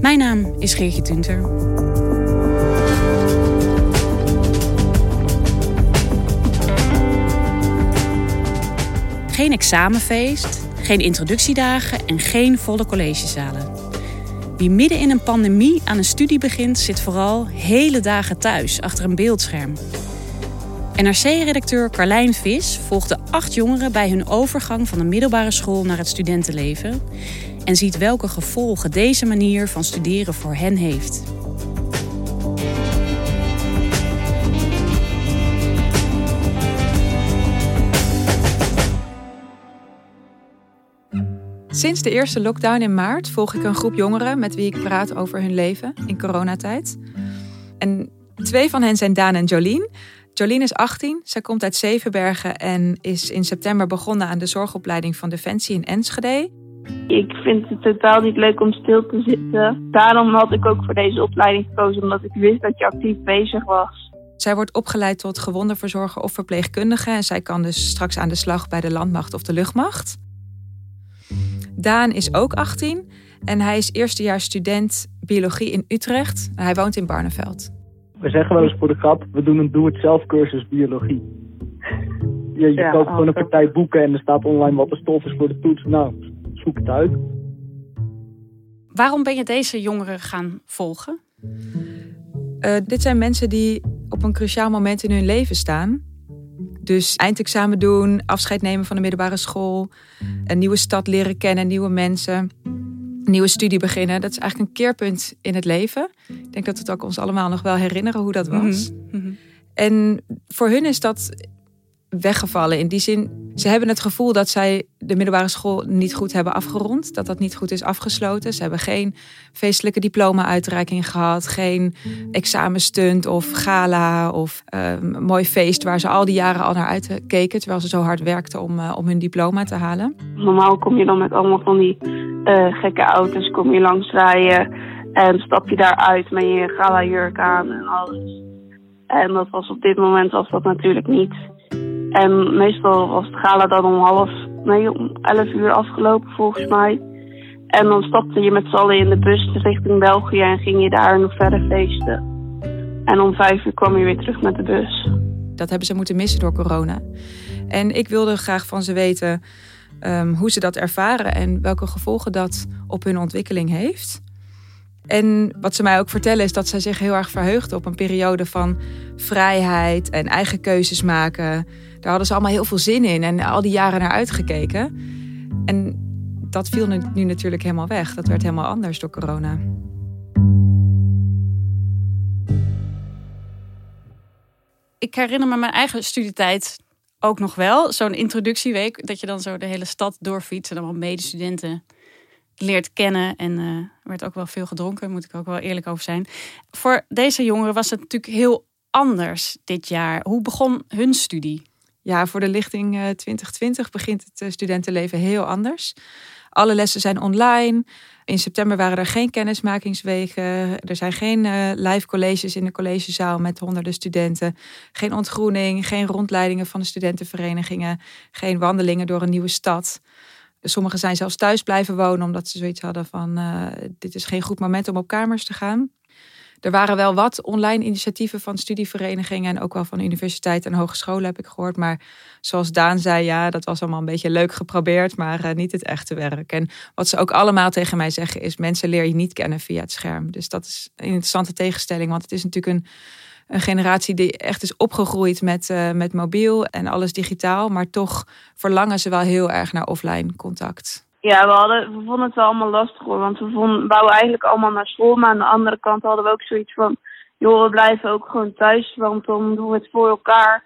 Mijn naam is Geertje Tunter. Geen examenfeest, geen introductiedagen en geen volle collegezalen. Wie midden in een pandemie aan een studie begint, zit vooral hele dagen thuis achter een beeldscherm. NRC-redacteur Carlijn Vis volgde acht jongeren bij hun overgang van de middelbare school naar het studentenleven en ziet welke gevolgen deze manier van studeren voor hen heeft. Sinds de eerste lockdown in maart volg ik een groep jongeren met wie ik praat over hun leven in coronatijd. En twee van hen zijn Daan en Jolien. Jolien is 18, zij komt uit Zevenbergen en is in september begonnen aan de zorgopleiding van Defensie in Enschede. Ik vind het totaal niet leuk om stil te zitten. Daarom had ik ook voor deze opleiding gekozen, omdat ik wist dat je actief bezig was. Zij wordt opgeleid tot gewondenverzorger of verpleegkundige en zij kan dus straks aan de slag bij de landmacht of de luchtmacht. Daan is ook 18 en hij is eerstejaars student biologie in Utrecht. Hij woont in Barneveld. We zeggen wel eens voor de grap, we doen een doe-het-zelf cursus biologie. Je, je Ja, koopt gewoon een partij boeken en er staat online wat de stof is voor de toets. Nou, zoek het uit. Waarom ben je deze jongeren gaan volgen? Eh, dit zijn mensen die op een cruciaal moment in hun leven staan. Dus eindexamen doen, afscheid nemen van de middelbare school, een nieuwe stad leren kennen, nieuwe mensen, een nieuwe studie beginnen. Dat is eigenlijk een keerpunt in het leven. Ik denk dat we het ook ons allemaal nog wel herinneren hoe dat was. Mhm. En voor hun is dat weggevallen. In die zin, ze hebben het gevoel dat zij de middelbare school niet goed hebben afgerond. Dat dat niet goed is afgesloten. Ze hebben geen feestelijke diploma-uitreiking gehad. Geen examenstunt of gala of ehm, mooi feest waar ze al die jaren al naar uitkeken. Terwijl ze zo hard werkten om, eh, om hun diploma te halen. Normaal kom je dan met allemaal van die eh, gekke auto's, kom je langs rijden en stap je daaruit met je gala jurk aan en alles. En dat was op dit moment was dat natuurlijk niet. En meestal was het gala dan om half, nee, om elf uur afgelopen volgens mij. En dan stapte je met z'n allen in de bus richting België en ging je daar nog verder feesten. En om vijf uur kwam je weer terug met de bus. Dat hebben ze moeten missen door corona. En ik wilde graag van ze weten ehm, hoe ze dat ervaren en welke gevolgen dat op hun ontwikkeling heeft. En wat ze mij ook vertellen is dat ze zich heel erg verheugden op een periode van vrijheid en eigen keuzes maken. Daar hadden ze allemaal heel veel zin in en al die jaren naar uitgekeken. En dat viel nu, nu natuurlijk helemaal weg. Dat werd helemaal anders door corona. Ik herinner me mijn eigen studietijd ook nog wel. Zo'n introductieweek, dat je dan zo de hele stad doorfietst en allemaal medestudenten leert kennen. En eh, er werd ook wel veel gedronken, moet ik ook wel eerlijk over zijn. Voor deze jongeren was het natuurlijk heel anders dit jaar. Hoe begon hun studie? Ja, voor de lichting eh, 2020 begint het eh, studentenleven heel anders. Alle lessen zijn online. In september waren er geen kennismakingsweken. Er zijn geen eh, live colleges in de collegezaal met honderden studenten. Geen ontgroening, geen rondleidingen van de studentenverenigingen. Geen wandelingen door een nieuwe stad. Sommigen zijn zelfs thuis blijven wonen omdat ze zoiets hadden van... eh, dit is geen goed moment om op kamers te gaan. Er waren wel wat online initiatieven van studieverenigingen en ook wel van universiteiten en hogescholen heb ik gehoord. Maar zoals Daan zei, ja, dat was allemaal een beetje leuk geprobeerd, maar uh, niet het echte werk. En wat ze ook allemaal tegen mij zeggen is: mensen leer je niet kennen via het scherm. Dus dat is een interessante tegenstelling, want het is natuurlijk een, een generatie die echt is opgegroeid met, uh, met mobiel en alles digitaal, maar toch verlangen ze wel heel erg naar offline contact. Ja, we, hadden, we vonden het wel allemaal lastig hoor. Want we vonden, eigenlijk allemaal naar school. Maar aan de andere kant hadden we ook zoiets van... joh, we blijven ook gewoon thuis. Want dan doen we het voor elkaar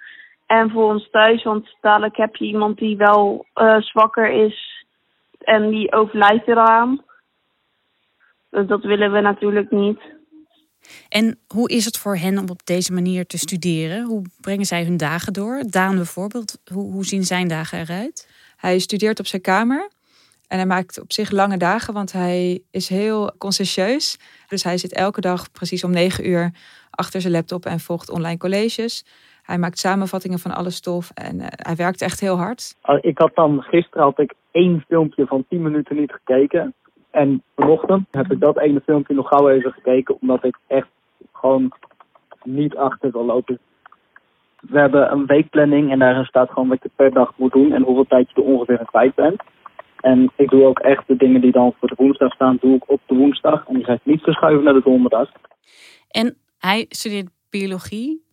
en voor ons thuis. Want dadelijk heb je iemand die wel uh, zwakker is. En die overlijdt eraan. Dus dat willen we natuurlijk niet. En hoe is het voor hen om op deze manier te studeren? Hoe brengen zij hun dagen door? Daan bijvoorbeeld, hoe, hoe zien zijn dagen eruit? Hij studeert op zijn kamer. En hij maakt op zich lange dagen, want hij is heel conscientieus. Dus hij zit elke dag precies om negen uur achter zijn laptop en volgt online colleges. Hij maakt samenvattingen van alle stof en uh, hij werkt echt heel hard. Ik had dan gisteren had ik één filmpje van 10 minuten niet gekeken. En vanochtend heb ik dat ene filmpje nog gauw even gekeken, omdat ik echt gewoon niet achter wil lopen. We hebben een weekplanning en daarin staat gewoon wat je per dag moet doen en hoeveel tijd je er ongeveer in kwijt bent. En ik doe ook echt de dingen die dan voor de woensdag staan, doe ik op de woensdag. En die ga ik niet verschuiven naar de donderdag. En hij studeert biologie.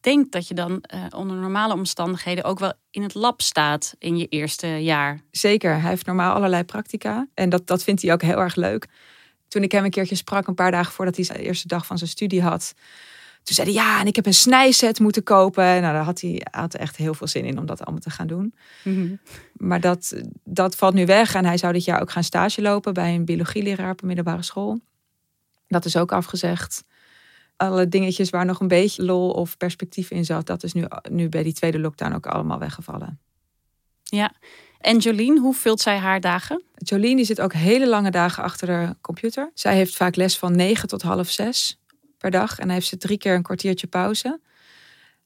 Denk dat je dan uh, onder normale omstandigheden ook wel in het lab staat in je eerste jaar. Zeker, hij heeft normaal allerlei practica. En dat, dat vindt hij ook heel erg leuk. Toen ik hem een keertje sprak, een paar dagen voordat hij zijn eerste dag van zijn studie had, toen zei hij, ja, en ik heb een snijset moeten kopen. Nou, daar had hij, had echt heel veel zin in om dat allemaal te gaan doen. Mm-hmm. Maar dat, dat valt nu weg. En hij zou dit jaar ook gaan stage lopen bij een biologieleraar op een middelbare school. Dat is ook afgezegd. Alle dingetjes waar nog een beetje lol of perspectief in zat, dat is nu, nu bij die tweede lockdown ook allemaal weggevallen. Ja, en Jolien, hoe vult zij haar dagen? Jolien die zit ook hele lange dagen achter de computer. Zij heeft vaak les van 9 tot half 6 per dag. En dan heeft ze drie keer een kwartiertje pauze.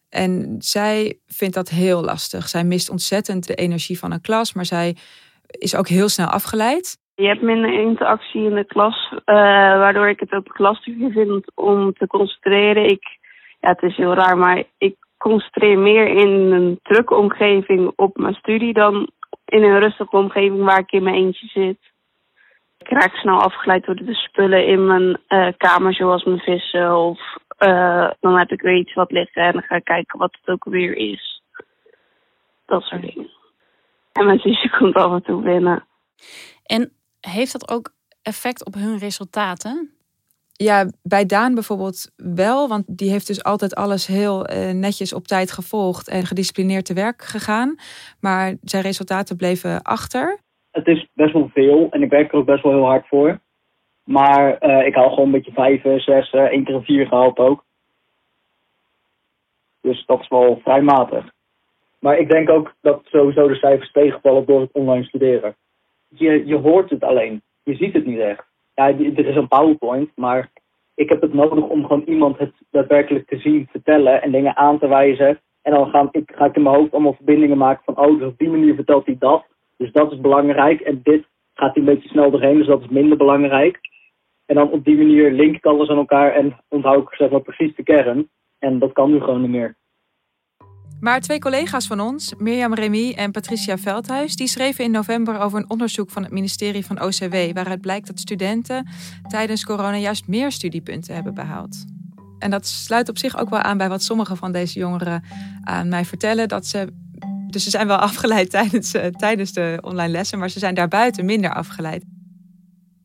En zij vindt dat heel lastig. Zij mist ontzettend de energie van een klas, maar zij is ook heel snel afgeleid. Je hebt minder interactie in de klas, uh, waardoor ik het ook lastiger vind om te concentreren. Ik, ja, het is heel raar, maar ik concentreer meer in een drukke omgeving op mijn studie dan in een rustige omgeving waar ik in mijn eentje zit. Ik raak snel afgeleid door de spullen in mijn uh, kamer, zoals mijn vissen. Of uh, dan heb ik weer iets wat liggen en dan ga ik kijken wat het ook weer is. Dat soort dingen. En mijn zusje komt af en toe binnen. En heeft dat ook effect op hun resultaten? Ja, bij Daan bijvoorbeeld wel, want die heeft dus altijd alles heel uh, netjes op tijd gevolgd en gedisciplineerd te werk gegaan. Maar zijn resultaten bleven achter het is best wel veel en ik werk er ook best wel heel hard voor. Maar uh, ik haal gewoon een beetje vijf, zes, uh, één keer een vier gehaald ook. Dus dat is wel vrij matig. Maar ik denk ook dat sowieso de cijfers tegenvallen door het online studeren. Je, je hoort het alleen. Je ziet het niet echt. Ja, er is een PowerPoint, maar ik heb het nodig om gewoon iemand het daadwerkelijk te zien, vertellen en dingen aan te wijzen. En dan ga ik, ga ik in mijn hoofd allemaal verbindingen maken van, oh, dus op die manier vertelt hij dat. Dus dat is belangrijk. En dit gaat hij een beetje snel doorheen, dus dat is minder belangrijk. En dan op die manier link ik alles aan elkaar en onthoud ik zeg maar precies de kern. En dat kan nu gewoon niet meer. Maar twee collega's van ons, Mirjam Remy en Patricia Veldhuis, die schreven in november over een onderzoek van het ministerie van OCW, waaruit blijkt dat studenten tijdens corona juist meer studiepunten hebben behaald. En dat sluit op zich ook wel aan bij wat sommige van deze jongeren aan mij vertellen, dat ze dus ze zijn wel afgeleid tijdens, uh, tijdens de online lessen, maar ze zijn daarbuiten minder afgeleid.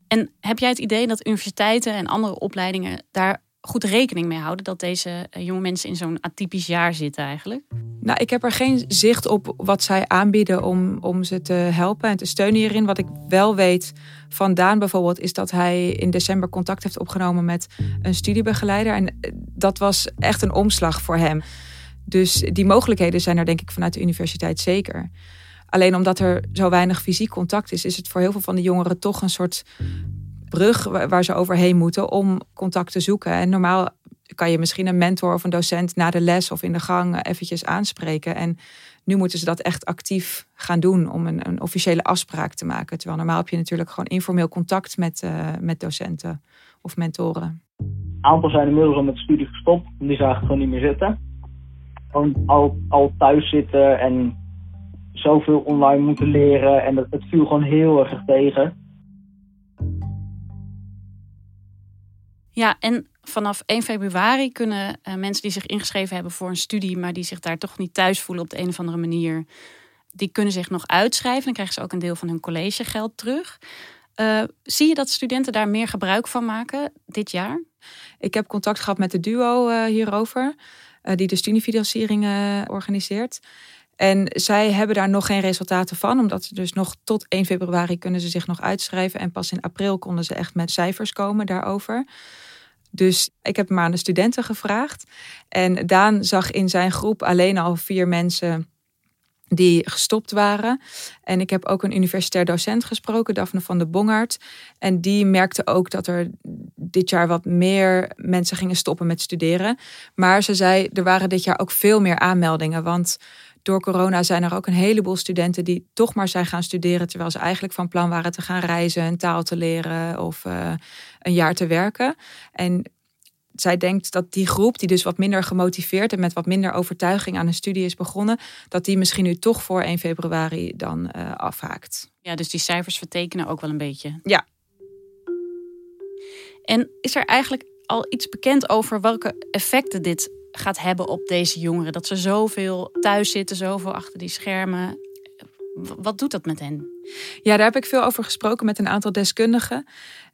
En heb jij het idee dat universiteiten en andere opleidingen daar goed rekening mee houden dat deze eh, jonge mensen in zo'n atypisch jaar zitten eigenlijk? Nou, ik heb er geen zicht op wat zij aanbieden om, om ze te helpen en te steunen hierin. Wat ik wel weet van Daan bijvoorbeeld, is dat hij in december contact heeft opgenomen met een studiebegeleider. En eh, dat was echt een omslag voor hem. Dus die mogelijkheden zijn er denk ik vanuit de universiteit zeker. Alleen omdat er zo weinig fysiek contact is, is het voor heel veel van de jongeren toch een soort brug waar ze overheen moeten om contact te zoeken. En normaal kan je misschien een mentor of een docent na de les of in de gang eventjes aanspreken. En nu moeten ze dat echt actief gaan doen om een, een officiële afspraak te maken. Terwijl normaal heb je natuurlijk gewoon informeel contact met, uh, met docenten of mentoren. aantal zijn inmiddels al met de studie gestopt. Die zagen gewoon niet meer zitten. Gewoon al, al thuis zitten en zoveel online moeten leren. En dat, het viel gewoon heel erg tegen. Ja, en vanaf 1 februari kunnen uh, mensen die zich ingeschreven hebben voor een studie, maar die zich daar toch niet thuis voelen op de een of andere manier, die kunnen zich nog uitschrijven. Dan krijgen ze ook een deel van hun collegegeld terug. Uh, zie je dat studenten daar meer gebruik van maken dit jaar? Ik heb contact gehad met de duo uh, hierover, die de studiefinanciering organiseert. En zij hebben daar nog geen resultaten van, omdat ze dus nog tot 1 februari kunnen ze zich nog uitschrijven. En pas in april konden ze echt met cijfers komen daarover. Dus ik heb maar aan de studenten gevraagd. En Daan zag in zijn groep alleen al vier mensen die gestopt waren. En ik heb ook een universitair docent gesproken, Daphne van de Bongard. En die merkte ook dat er dit jaar wat meer mensen gingen stoppen met studeren. Maar ze zei, er waren dit jaar ook veel meer aanmeldingen. Want door corona zijn er ook een heleboel studenten die toch maar zijn gaan studeren. Terwijl ze eigenlijk van plan waren te gaan reizen, een taal te leren of uh, een jaar te werken. En zij denkt dat die groep, die dus wat minder gemotiveerd en met wat minder overtuiging aan een studie is begonnen, dat die misschien nu toch voor 1 februari dan uh, afhaakt. Ja, dus die cijfers vertekenen ook wel een beetje. Ja. En is er eigenlijk al iets bekend over welke effecten dit gaat hebben op deze jongeren? Dat ze zoveel thuis zitten, zoveel achter die schermen. Wat doet dat met hen? Ja, daar heb ik veel over gesproken met een aantal deskundigen.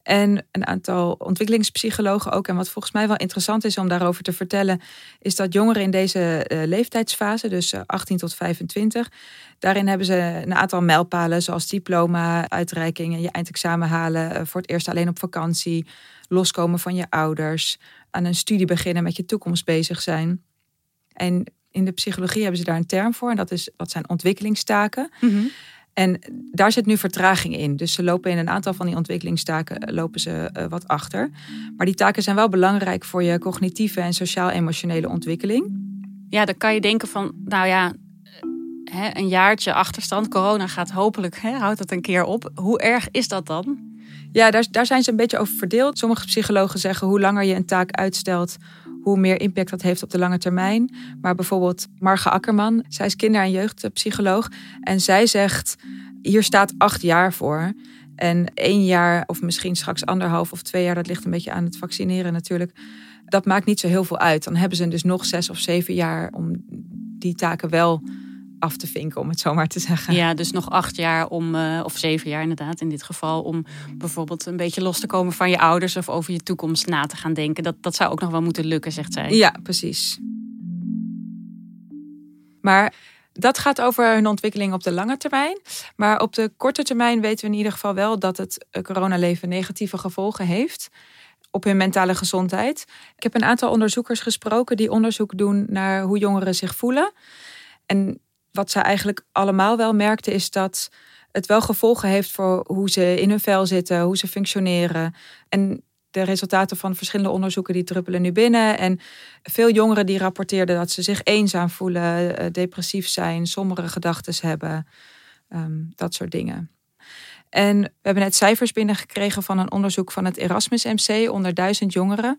En een aantal ontwikkelingspsychologen ook. En wat volgens mij wel interessant is om daarover te vertellen, is dat jongeren in deze uh, leeftijdsfase, dus 18 eh, tot 25, daarin hebben ze een aantal mijlpalen, zoals diploma, uitreiking je eindexamen halen, uh, voor het eerst alleen op vakantie, loskomen van je ouders, aan een studie beginnen, met je toekomst bezig zijn. En in de psychologie hebben ze daar een term voor, en dat, is, dat zijn ontwikkelingstaken. Mm en daar zit nu vertraging in. Dus ze lopen in een aantal van die ontwikkelingstaken eh, lopen ze uh, wat achter. Maar die taken zijn wel belangrijk voor je cognitieve en sociaal-emotionele ontwikkeling. Ja, dan kan je denken van, nou ja, hè, een jaartje achterstand. Corona gaat hopelijk, hè, houdt dat een keer op. Hoe erg is dat dan? Ja, daar, daar zijn ze een beetje over verdeeld. Sommige psychologen zeggen hoe langer je een taak uitstelt, hoe meer impact dat heeft op de lange termijn. Maar bijvoorbeeld Marga Akkerman, zij is kinder- en jeugdpsycholoog. En zij zegt, hier staat acht jaar voor. En één jaar of misschien straks anderhalf of twee jaar, dat ligt een beetje aan het vaccineren natuurlijk. Dat maakt niet zo heel veel uit. Dan hebben ze dus nog zes of zeven jaar om die taken wel af te vinken, om het zo maar te zeggen. Ja, dus nog acht jaar om, uh, of zeven jaar inderdaad in dit geval, om bijvoorbeeld een beetje los te komen van je ouders of over je toekomst na te gaan denken. Dat, dat zou ook nog wel moeten lukken, zegt zij. Ja, precies. Maar dat gaat over hun ontwikkeling op de lange termijn. Maar op de korte termijn weten we in ieder geval wel dat het coronaleven negatieve gevolgen heeft op hun mentale gezondheid. Ik heb een aantal onderzoekers gesproken die onderzoek doen naar hoe jongeren zich voelen. En wat ze eigenlijk allemaal wel merkten, is dat het wel gevolgen heeft voor hoe ze in hun vel zitten, hoe ze functioneren. En de resultaten van verschillende onderzoeken die druppelen nu binnen. En veel jongeren die rapporteerden dat ze zich eenzaam voelen, eh, depressief zijn, sombere gedachten hebben, ehm, dat soort dingen. En we hebben net cijfers binnengekregen van een onderzoek van het Erasmus MC onder duizend jongeren.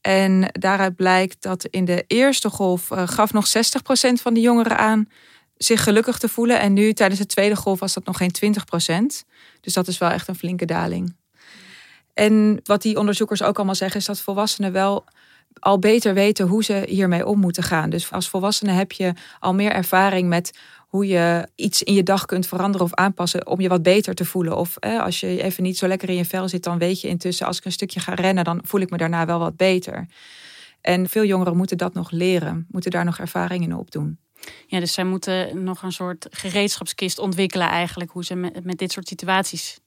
En daaruit blijkt dat in de eerste golf uh, gaf nog 60% van de jongeren aan zich gelukkig te voelen. En nu tijdens de tweede golf was dat nog geen 20 procent. Dus dat is wel echt een flinke daling. En wat die onderzoekers ook allemaal zeggen, is dat volwassenen wel al beter weten hoe ze hiermee om moeten gaan. Dus als volwassene heb je al meer ervaring met hoe je iets in je dag kunt veranderen of aanpassen om je wat beter te voelen. Of als je even niet zo lekker in je vel zit, dan weet je intussen als ik een stukje ga rennen, dan voel ik me daarna wel wat beter. En veel jongeren moeten dat nog leren, moeten daar nog ervaring in opdoen. Ja, dus zij moeten nog een soort gereedschapskist ontwikkelen eigenlijk, hoe ze met, met dit soort situaties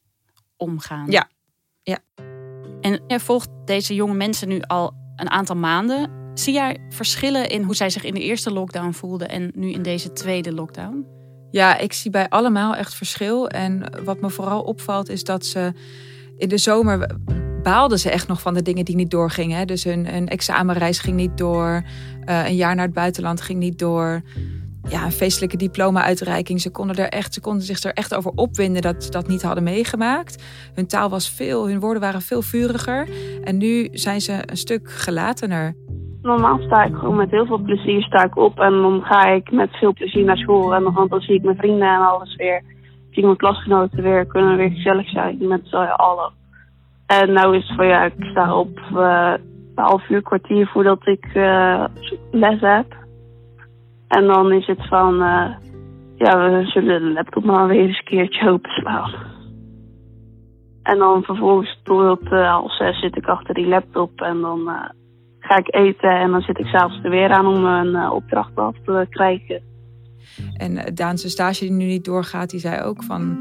omgaan. Ja, ja. En jij volgt deze jonge mensen nu al een aantal maanden. Zie jij verschillen in hoe zij zich in de eerste lockdown voelden en nu in deze tweede lockdown? Ja, ik zie bij allemaal echt verschil. En wat me vooral opvalt is dat ze in de zomer baalden ze echt nog van de dingen die niet doorgingen. Dus hun, examenreis ging niet door. Uh, een jaar naar het buitenland ging niet door. ja, een feestelijke diploma-uitreiking. Ze konden, er echt, ze konden zich er echt over opwinden dat ze dat niet hadden meegemaakt. Hun taal was veel, hun woorden waren veel vuriger. En nu zijn ze een stuk gelatener. Normaal sta ik gewoon met heel veel plezier sta ik op en dan ga ik met veel plezier naar school. En dan, dan zie ik mijn vrienden en alles weer. Zie ik mijn klasgenoten weer, kunnen weer gezellig zijn met z'n allen. En nou is van ja, ik sta op uh, een half uur, kwartier voordat ik uh, les heb. En dan is het van, uh, ja, we zullen de laptop maar weer eens een keertje openslaan. En dan vervolgens tot half zes zit ik achter die laptop en dan ga ik eten. En dan zit ik s'avonds er weer aan om een opdracht af te krijgen. En Daan, zijn stage die nu niet doorgaat, die zei ook van...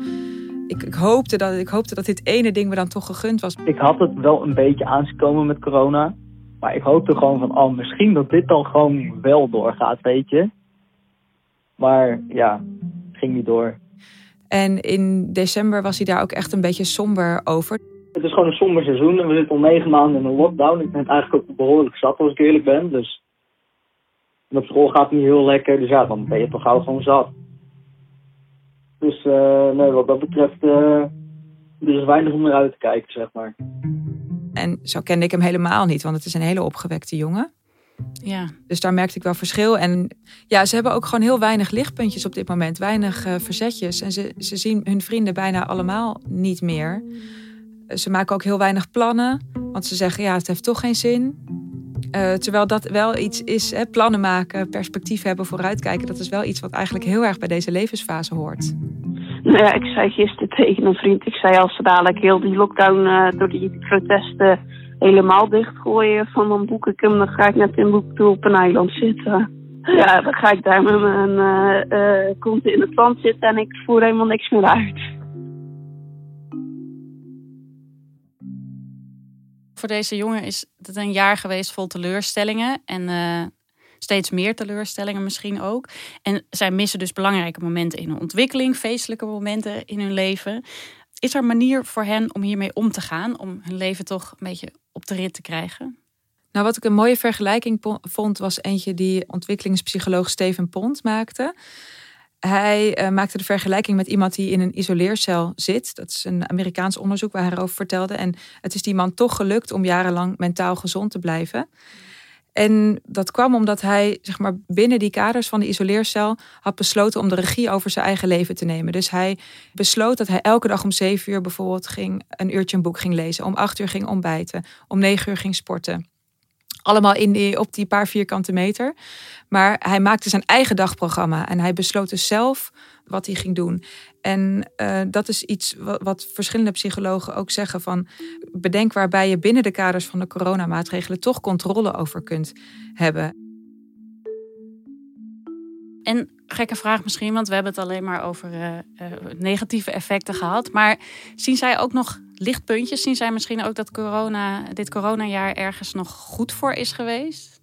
Ik, ik, hoopte dat, ik hoopte dat dit ene ding me dan toch gegund was. Ik had het wel een beetje aangekomen met corona. Maar ik hoopte gewoon van, oh, misschien dat dit dan gewoon wel doorgaat, weet je. Maar ja, ging niet door. En in december was hij daar ook echt een beetje somber over. Het is gewoon een somber seizoen en we zitten al negen maanden in een lockdown. Ik ben eigenlijk ook behoorlijk zat als ik eerlijk ben. Dus en op school gaat het niet heel lekker, dus ja, dan ben je toch gauw gewoon zat. Dus uh, nee, wat dat betreft, uh, er is weinig om naar uit te kijken, zeg maar. En zo kende ik hem helemaal niet, want het is een hele opgewekte jongen. Ja. Dus daar merkte ik wel verschil. En ja, ze hebben ook gewoon heel weinig lichtpuntjes op dit moment. Weinig uh, verzetjes. En ze, ze zien hun vrienden bijna allemaal niet meer. Ze maken ook heel weinig plannen. Want ze zeggen, ja, het heeft toch geen zin. Uh, terwijl dat wel iets is, hè, plannen maken, perspectief hebben, vooruitkijken. Dat is wel iets wat eigenlijk heel erg bij deze levensfase hoort. Nou ja, ik zei gisteren tegen een vriend, ik zei als ze dadelijk heel die lockdown uh, door die protesten helemaal dichtgooien, van dan boek ik hem, dan ga ik net in Boektoe op een eiland zitten. Ja, dan ga ik daar met mijn uh, kont in het land zitten en ik voer helemaal niks meer uit. Voor deze jongen is het een jaar geweest vol teleurstellingen en uh, steeds meer teleurstellingen misschien ook. En zij missen dus belangrijke momenten in hun ontwikkeling, feestelijke momenten in hun leven. Is er manier voor hen om hiermee om te gaan, om hun leven toch een beetje op de rit te krijgen? Nou, wat ik een mooie vergelijking vond, was eentje die ontwikkelingspsycholoog Steven Pont maakte. Hij uh, maakte de vergelijking met iemand die in een isoleercel zit. Dat is een Amerikaans onderzoek waar hij erover vertelde. En het is die man toch gelukt om jarenlang mentaal gezond te blijven. En dat kwam omdat hij zeg maar, binnen die kaders van de isoleercel had besloten om de regie over zijn eigen leven te nemen. Dus hij besloot dat hij elke dag om zeven uur bijvoorbeeld ging, een uurtje een boek ging lezen, om acht uur ging ontbijten, om negen uur ging sporten. Allemaal in op die paar vierkante meter. Maar hij maakte zijn eigen dagprogramma en hij besloot dus zelf wat hij ging doen. En uh, dat is iets wat, verschillende psychologen ook zeggen van bedenk waarbij je binnen de kaders van de coronamaatregelen toch controle over kunt hebben. En gekke vraag misschien, want we hebben het alleen maar over uh, uh, negatieve effecten gehad. Maar zien zij ook nog lichtpuntjes? Zien zij misschien ook dat corona, dit coronajaar ergens nog goed voor is geweest?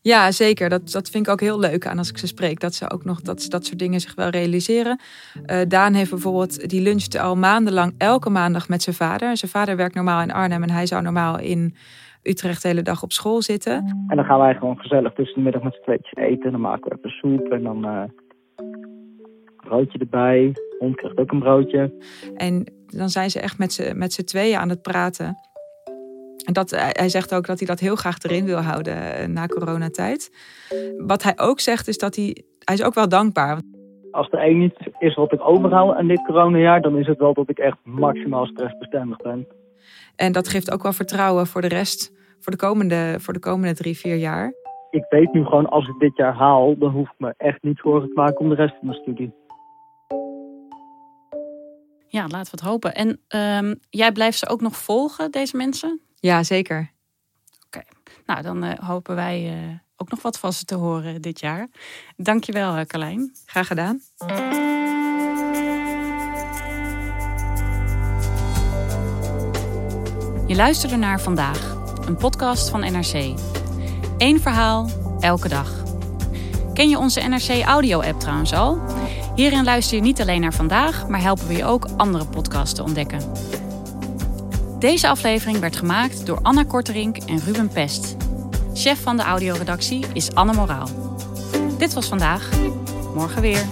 Ja, zeker. Dat, dat vind ik ook heel leuk aan als ik ze spreek. Dat ze ook nog dat, dat soort dingen zich wel realiseren. Uh, Daan heeft bijvoorbeeld, die luncht al maandenlang elke maandag met zijn vader. Zijn vader werkt normaal in Arnhem en hij zou normaal in Utrecht de hele dag op school zitten. En dan gaan wij gewoon gezellig tussen de middag met z'n tweetjes eten. Dan maken we even soep en dan uh, broodje erbij. Hond krijgt ook een broodje. En dan zijn ze echt met z'n tweeën aan het praten. En dat, hij zegt ook dat hij dat heel graag erin wil houden na coronatijd. Wat hij ook zegt is dat hij, hij is ook wel dankbaar. Als er één iets is wat ik overhoud aan dit coronajaar, dan is het wel dat ik echt maximaal stressbestendig ben. En dat geeft ook wel vertrouwen voor de rest, voor de komende, voor de komende drie, vier jaar. Ik weet nu gewoon, als ik dit jaar haal, dan hoef ik me echt niet zorgen te maken om de rest van de studie. Ja, laten we het hopen. En um, jij blijft ze ook nog volgen, deze mensen? Ja, zeker. Oké, okay. nou dan uh, hopen wij uh, ook nog wat van ze te horen dit jaar. Dankjewel, uh, Carlijn. Graag gedaan. Je luisterde naar Vandaag, een podcast van NRC. Eén verhaal, elke dag. Ken je onze NRC Audio-app trouwens al? Hierin luister je niet alleen naar vandaag, maar helpen we je ook andere podcasts te ontdekken. Deze aflevering werd gemaakt door Anna Korterink en Ruben Pest. Chef van de audioredactie is Anne Moraal. Dit was vandaag. Morgen weer.